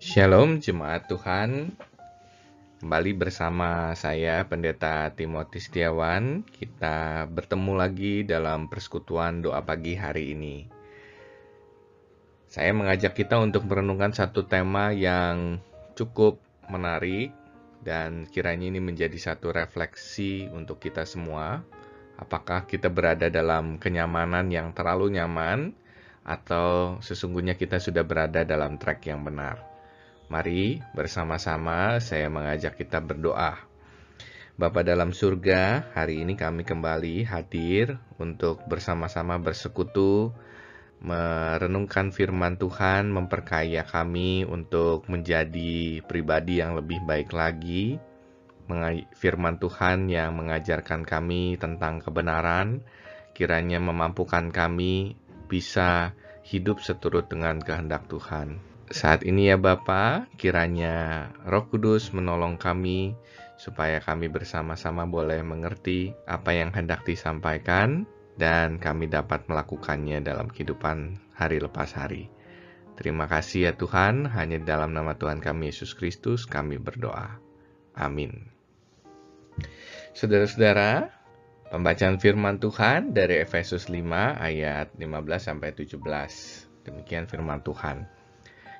Shalom Jemaat Tuhan. Kembali bersama saya Pendeta Timothy Setiawan. Kita bertemu lagi dalam persekutuan doa pagi hari ini. Saya mengajak kita untuk merenungkan satu tema yang cukup menarik Dan kiranya ini menjadi satu refleksi untuk kita semua. Apakah kita berada dalam kenyamanan yang terlalu nyaman Atau sesungguhnya kita sudah berada dalam track yang benar Mari bersama-sama saya mengajak kita berdoa. Bapa dalam surga, hari ini kami kembali hadir untuk bersama-sama bersekutu, merenungkan firman Tuhan, memperkaya kami untuk menjadi pribadi yang lebih baik lagi. Firman Tuhan yang mengajarkan kami tentang kebenaran, kiranya memampukan kami bisa hidup seturut dengan kehendak Tuhan. Saat ini ya Bapa, kiranya Roh Kudus menolong kami supaya kami bersama-sama boleh mengerti apa yang hendak disampaikan dan kami dapat melakukannya dalam kehidupan hari lepas hari. Terima kasih ya Tuhan, hanya dalam nama Tuhan kami Yesus Kristus kami berdoa. Amin. Saudara-saudara, pembacaan firman Tuhan dari Efesus 5 ayat 15 sampai 17. Demikian firman Tuhan.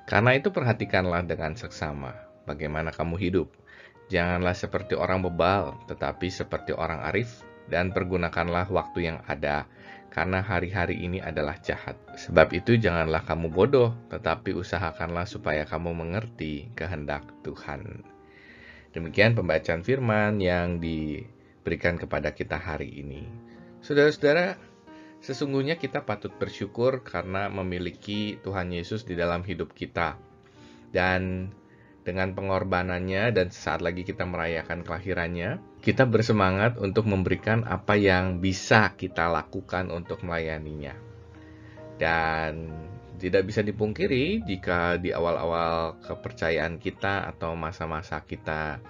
Karena itu perhatikanlah dengan seksama bagaimana kamu hidup. Janganlah seperti orang bebal, tetapi seperti orang arif, dan pergunakanlah waktu yang ada, karena hari-hari ini adalah jahat. Sebab itu janganlah kamu bodoh, tetapi usahakanlah supaya kamu mengerti kehendak Tuhan. Demikian pembacaan firman yang diberikan kepada kita hari ini. Saudara-saudara, Sesungguhnya kita patut bersyukur karena memiliki Tuhan Yesus di dalam hidup kita. Dan dengan pengorbanannya dan sesaat lagi kita merayakan kelahirannya, kita bersemangat untuk memberikan apa yang bisa kita lakukan untuk melayaninya. Dan tidak bisa dipungkiri jika di awal-awal kepercayaan kita atau masa-masa kita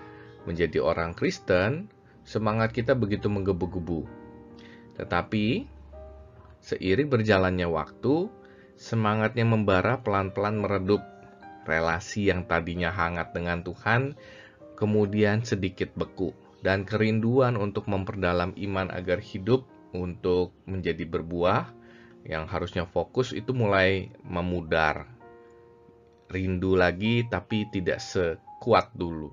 menjadi orang Kristen, semangat kita begitu menggebu-gebu. Tetapi Seiring berjalannya waktu, semangatnya membara pelan-pelan meredup. Relasi yang tadinya hangat dengan Tuhan kemudian sedikit beku dan kerinduan untuk memperdalam iman agar hidup untuk menjadi berbuah yang harusnya fokus itu mulai memudar. Rindu lagi tapi tidak sekuat dulu.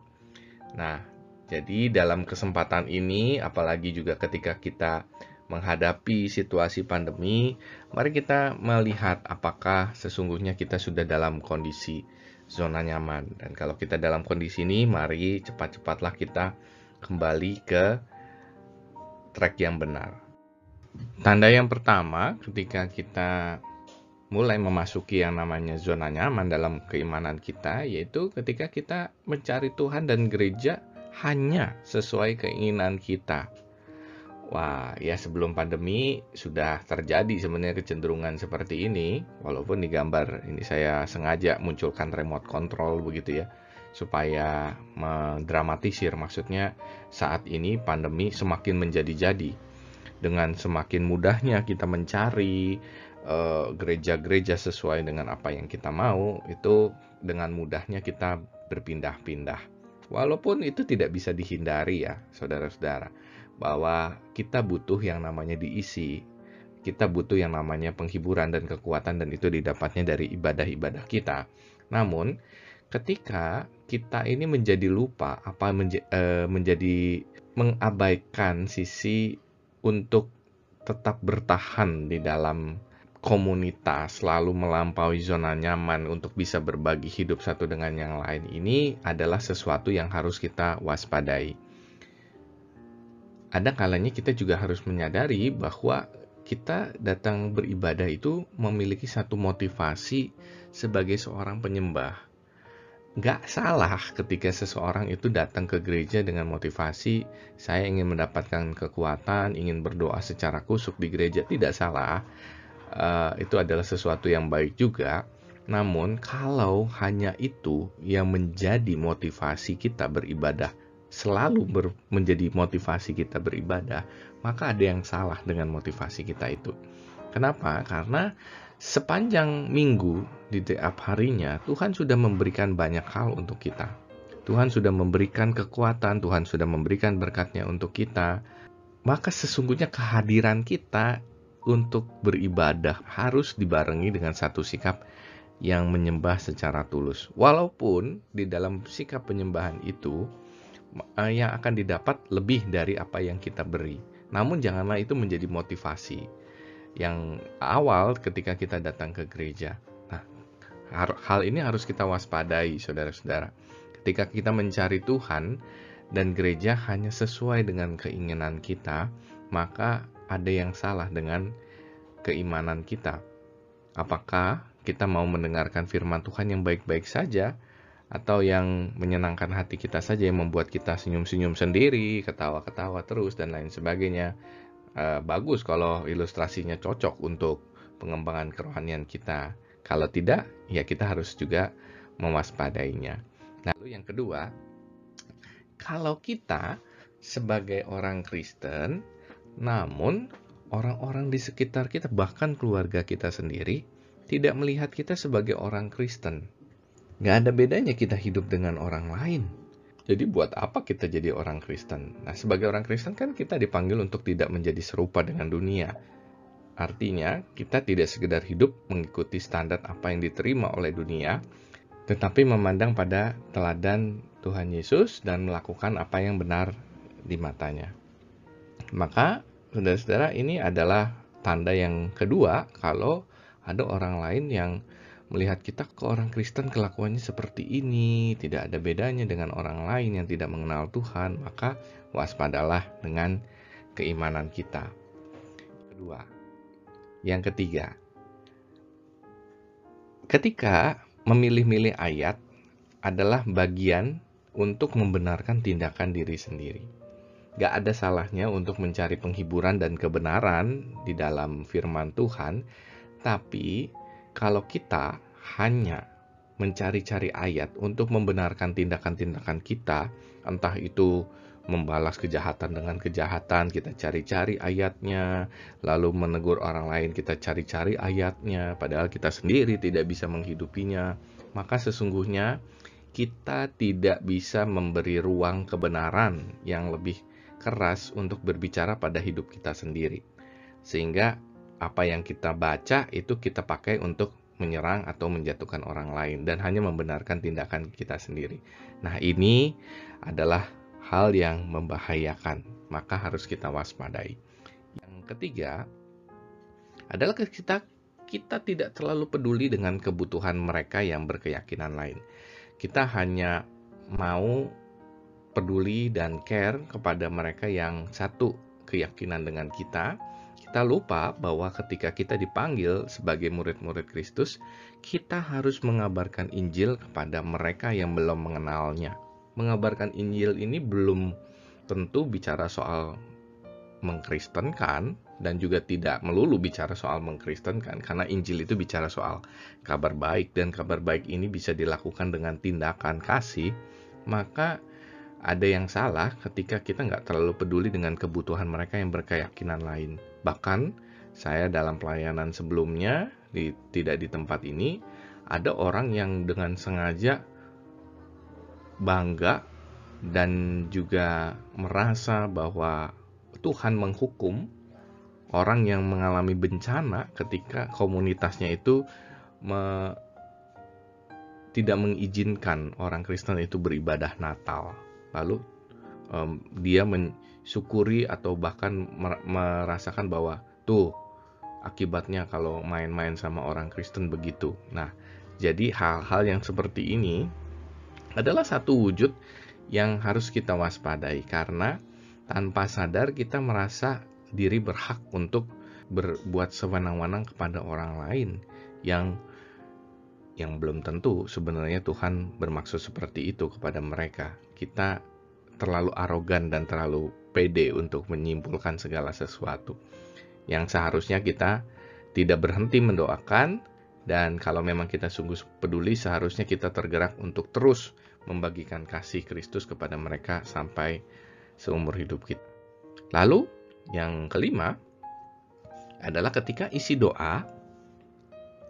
Nah, jadi dalam kesempatan ini apalagi juga ketika kita menghadapi situasi pandemi, mari kita melihat apakah sesungguhnya kita sudah dalam kondisi zona nyaman. Dan kalau kita dalam kondisi ini, mari cepat-cepatlah kita kembali ke track yang benar. Tanda yang pertama ketika kita mulai memasuki yang namanya zona nyaman dalam keimanan kita, yaitu ketika kita mencari Tuhan dan gereja hanya sesuai keinginan kita Wah, ya sebelum pandemi sudah terjadi sebenarnya kecenderungan seperti ini, walaupun di gambar ini saya sengaja munculkan remote control begitu ya, supaya mendramatisir maksudnya saat ini pandemi semakin menjadi-jadi. Dengan semakin mudahnya kita mencari eh, gereja-gereja uh, sesuai dengan apa yang kita mau, itu dengan mudahnya kita berpindah-pindah. Walaupun itu tidak bisa dihindari ya, saudara-saudara bahwa kita butuh yang namanya diisi. Kita butuh yang namanya penghiburan dan kekuatan dan itu didapatnya dari ibadah-ibadah kita. Namun, ketika kita ini menjadi lupa apa menja e, menjadi mengabaikan sisi untuk tetap bertahan di dalam komunitas lalu melampaui zona nyaman untuk bisa berbagi hidup satu dengan yang lain ini adalah sesuatu yang harus kita waspadai ada kalanya kita juga harus menyadari bahwa kita datang beribadah itu memiliki satu motivasi sebagai seorang penyembah. Gak salah ketika seseorang itu datang ke gereja dengan motivasi saya ingin mendapatkan kekuatan, ingin berdoa secara kusuk di gereja. Tidak salah, uh, itu adalah sesuatu yang baik juga. Namun kalau hanya itu yang menjadi motivasi kita beribadah selalu ber, menjadi motivasi kita beribadah, maka ada yang salah dengan motivasi kita itu. Kenapa? Karena sepanjang minggu di tiap harinya Tuhan sudah memberikan banyak hal untuk kita. Tuhan sudah memberikan kekuatan, Tuhan sudah memberikan berkatnya untuk kita. Maka sesungguhnya kehadiran kita untuk beribadah harus dibarengi dengan satu sikap yang menyembah secara tulus. Walaupun di dalam sikap penyembahan itu yang akan didapat lebih dari apa yang kita beri. Namun janganlah itu menjadi motivasi yang awal ketika kita datang ke gereja. Nah, hal ini harus kita waspadai, saudara-saudara. Ketika kita mencari Tuhan dan gereja hanya sesuai dengan keinginan kita, maka ada yang salah dengan keimanan kita. Apakah kita mau mendengarkan firman Tuhan yang baik-baik saja, atau yang menyenangkan hati kita saja yang membuat kita senyum-senyum sendiri, ketawa-ketawa terus, dan lain sebagainya? E, bagus kalau ilustrasinya cocok untuk pengembangan kerohanian kita. Kalau tidak, ya kita harus juga mewaspadainya. Lalu yang kedua, kalau kita sebagai orang Kristen, namun orang-orang di sekitar kita, bahkan keluarga kita sendiri, tidak melihat kita sebagai orang Kristen. Gak ada bedanya kita hidup dengan orang lain. Jadi buat apa kita jadi orang Kristen? Nah, sebagai orang Kristen kan kita dipanggil untuk tidak menjadi serupa dengan dunia. Artinya, kita tidak sekedar hidup mengikuti standar apa yang diterima oleh dunia, tetapi memandang pada teladan Tuhan Yesus dan melakukan apa yang benar di matanya. Maka saudara-saudara ini adalah tanda yang kedua kalau ada orang lain yang melihat kita ke orang Kristen kelakuannya seperti ini, tidak ada bedanya dengan orang lain yang tidak mengenal Tuhan, maka waspadalah dengan keimanan kita. Kedua, yang ketiga, ketika memilih-milih ayat adalah bagian untuk membenarkan tindakan diri sendiri. Gak ada salahnya untuk mencari penghiburan dan kebenaran di dalam firman Tuhan, tapi kalau kita hanya mencari-cari ayat untuk membenarkan tindakan-tindakan kita, entah itu membalas kejahatan dengan kejahatan, kita cari-cari ayatnya, lalu menegur orang lain, kita cari-cari ayatnya, padahal kita sendiri tidak bisa menghidupinya, maka sesungguhnya kita tidak bisa memberi ruang kebenaran yang lebih keras untuk berbicara pada hidup kita sendiri. Sehingga apa yang kita baca itu kita pakai untuk menyerang atau menjatuhkan orang lain dan hanya membenarkan tindakan kita sendiri. Nah, ini adalah hal yang membahayakan, maka harus kita waspadai. Yang ketiga adalah kita kita tidak terlalu peduli dengan kebutuhan mereka yang berkeyakinan lain. Kita hanya mau peduli dan care kepada mereka yang satu keyakinan dengan kita, kita lupa bahwa ketika kita dipanggil sebagai murid-murid Kristus, kita harus mengabarkan Injil kepada mereka yang belum mengenalnya. Mengabarkan Injil ini belum tentu bicara soal mengkristenkan dan juga tidak melulu bicara soal mengkristenkan karena Injil itu bicara soal kabar baik dan kabar baik ini bisa dilakukan dengan tindakan kasih maka ada yang salah ketika kita nggak terlalu peduli dengan kebutuhan mereka yang berkeyakinan lain. Bahkan saya dalam pelayanan sebelumnya, di, tidak di tempat ini, ada orang yang dengan sengaja bangga dan juga merasa bahwa Tuhan menghukum orang yang mengalami bencana ketika komunitasnya itu me, tidak mengizinkan orang Kristen itu beribadah Natal. Lalu um, dia mensyukuri atau bahkan merasakan bahwa tuh akibatnya kalau main-main sama orang Kristen begitu. Nah, jadi hal-hal yang seperti ini adalah satu wujud yang harus kita waspadai karena tanpa sadar kita merasa diri berhak untuk berbuat sewenang-wenang kepada orang lain yang yang belum tentu sebenarnya Tuhan bermaksud seperti itu kepada mereka. Kita terlalu arogan dan terlalu pede untuk menyimpulkan segala sesuatu. Yang seharusnya kita tidak berhenti mendoakan dan kalau memang kita sungguh peduli seharusnya kita tergerak untuk terus membagikan kasih Kristus kepada mereka sampai seumur hidup kita. Lalu yang kelima adalah ketika isi doa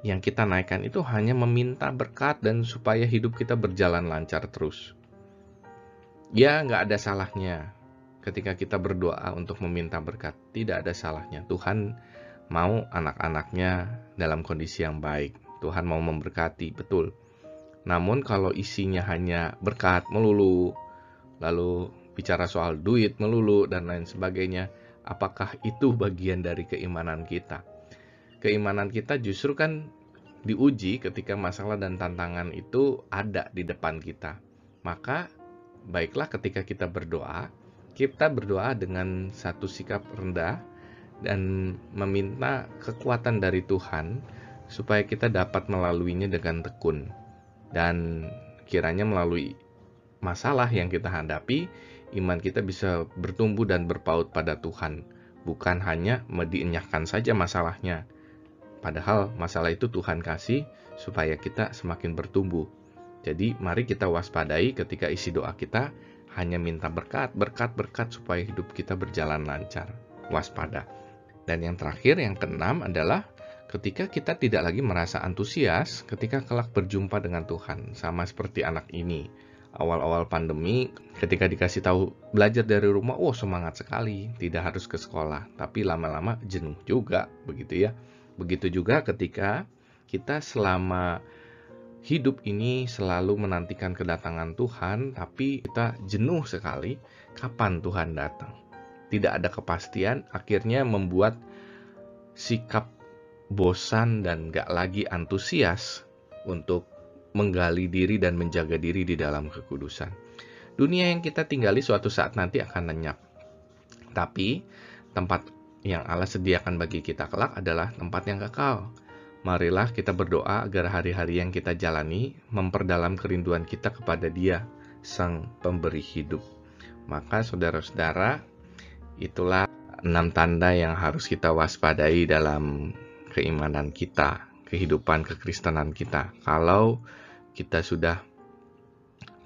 yang kita naikkan itu hanya meminta berkat dan supaya hidup kita berjalan lancar terus. Ya, nggak ada salahnya ketika kita berdoa untuk meminta berkat. Tidak ada salahnya. Tuhan mau anak-anaknya dalam kondisi yang baik. Tuhan mau memberkati, betul. Namun kalau isinya hanya berkat melulu, lalu bicara soal duit melulu dan lain sebagainya, apakah itu bagian dari keimanan kita? keimanan kita justru kan diuji ketika masalah dan tantangan itu ada di depan kita. Maka baiklah ketika kita berdoa, kita berdoa dengan satu sikap rendah dan meminta kekuatan dari Tuhan supaya kita dapat melaluinya dengan tekun. Dan kiranya melalui masalah yang kita hadapi, iman kita bisa bertumbuh dan berpaut pada Tuhan, bukan hanya dienyahkan saja masalahnya, Padahal masalah itu Tuhan kasih supaya kita semakin bertumbuh. Jadi mari kita waspadai ketika isi doa kita hanya minta berkat, berkat, berkat supaya hidup kita berjalan lancar. Waspada. Dan yang terakhir, yang keenam adalah ketika kita tidak lagi merasa antusias ketika kelak berjumpa dengan Tuhan. Sama seperti anak ini. Awal-awal pandemi, ketika dikasih tahu belajar dari rumah, oh semangat sekali, tidak harus ke sekolah. Tapi lama-lama jenuh juga, begitu ya Begitu juga ketika kita selama hidup ini selalu menantikan kedatangan Tuhan, tapi kita jenuh sekali kapan Tuhan datang. Tidak ada kepastian, akhirnya membuat sikap bosan dan gak lagi antusias untuk menggali diri dan menjaga diri di dalam kekudusan. Dunia yang kita tinggali suatu saat nanti akan lenyap. Tapi tempat yang Allah sediakan bagi kita kelak adalah tempat yang kekal. Marilah kita berdoa agar hari-hari yang kita jalani memperdalam kerinduan kita kepada Dia, Sang Pemberi hidup. Maka saudara-saudara, itulah enam tanda yang harus kita waspadai dalam keimanan kita, kehidupan kekristenan kita. Kalau kita sudah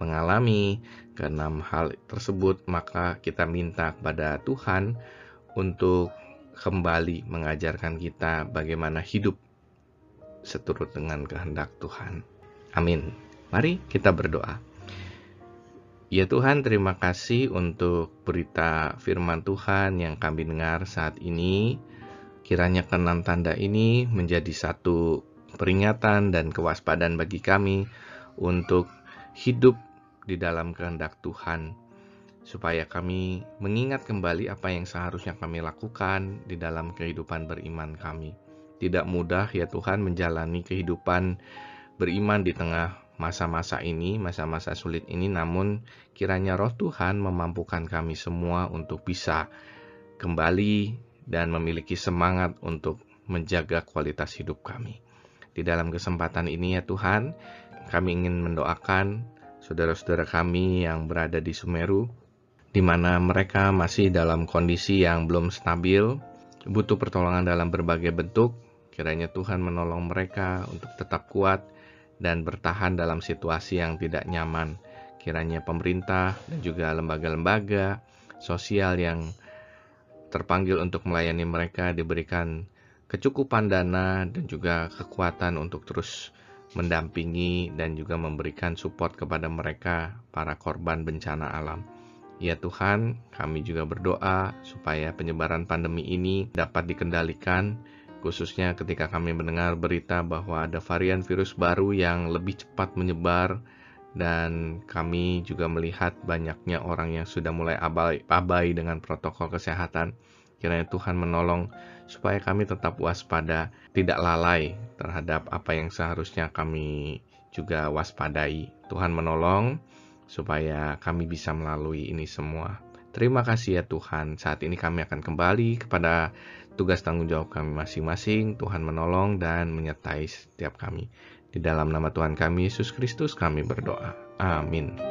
mengalami keenam hal tersebut, maka kita minta kepada Tuhan untuk kembali mengajarkan kita bagaimana hidup seturut dengan kehendak Tuhan. Amin. Mari kita berdoa. Ya Tuhan, terima kasih untuk berita firman Tuhan yang kami dengar saat ini. Kiranya keenam tanda ini menjadi satu peringatan dan kewaspadaan bagi kami untuk hidup di dalam kehendak Tuhan supaya kami mengingat kembali apa yang seharusnya kami lakukan di dalam kehidupan beriman kami. Tidak mudah ya Tuhan menjalani kehidupan beriman di tengah masa-masa ini, masa-masa sulit ini, namun kiranya roh Tuhan memampukan kami semua untuk bisa kembali dan memiliki semangat untuk menjaga kualitas hidup kami. Di dalam kesempatan ini ya Tuhan, kami ingin mendoakan saudara-saudara kami yang berada di Sumeru, di mana mereka masih dalam kondisi yang belum stabil, butuh pertolongan dalam berbagai bentuk. Kiranya Tuhan menolong mereka untuk tetap kuat dan bertahan dalam situasi yang tidak nyaman. Kiranya pemerintah dan juga lembaga-lembaga sosial yang terpanggil untuk melayani mereka diberikan kecukupan dana dan juga kekuatan untuk terus mendampingi dan juga memberikan support kepada mereka para korban bencana alam. Ya Tuhan, kami juga berdoa supaya penyebaran pandemi ini dapat dikendalikan, khususnya ketika kami mendengar berita bahwa ada varian virus baru yang lebih cepat menyebar, dan kami juga melihat banyaknya orang yang sudah mulai abai, abai dengan protokol kesehatan. Kiranya Tuhan menolong supaya kami tetap waspada, tidak lalai terhadap apa yang seharusnya kami juga waspadai. Tuhan menolong supaya kami bisa melalui ini semua. Terima kasih ya Tuhan. Saat ini kami akan kembali kepada tugas tanggung jawab kami masing-masing. Tuhan menolong dan menyertai setiap kami. Di dalam nama Tuhan kami Yesus Kristus kami berdoa. Amin.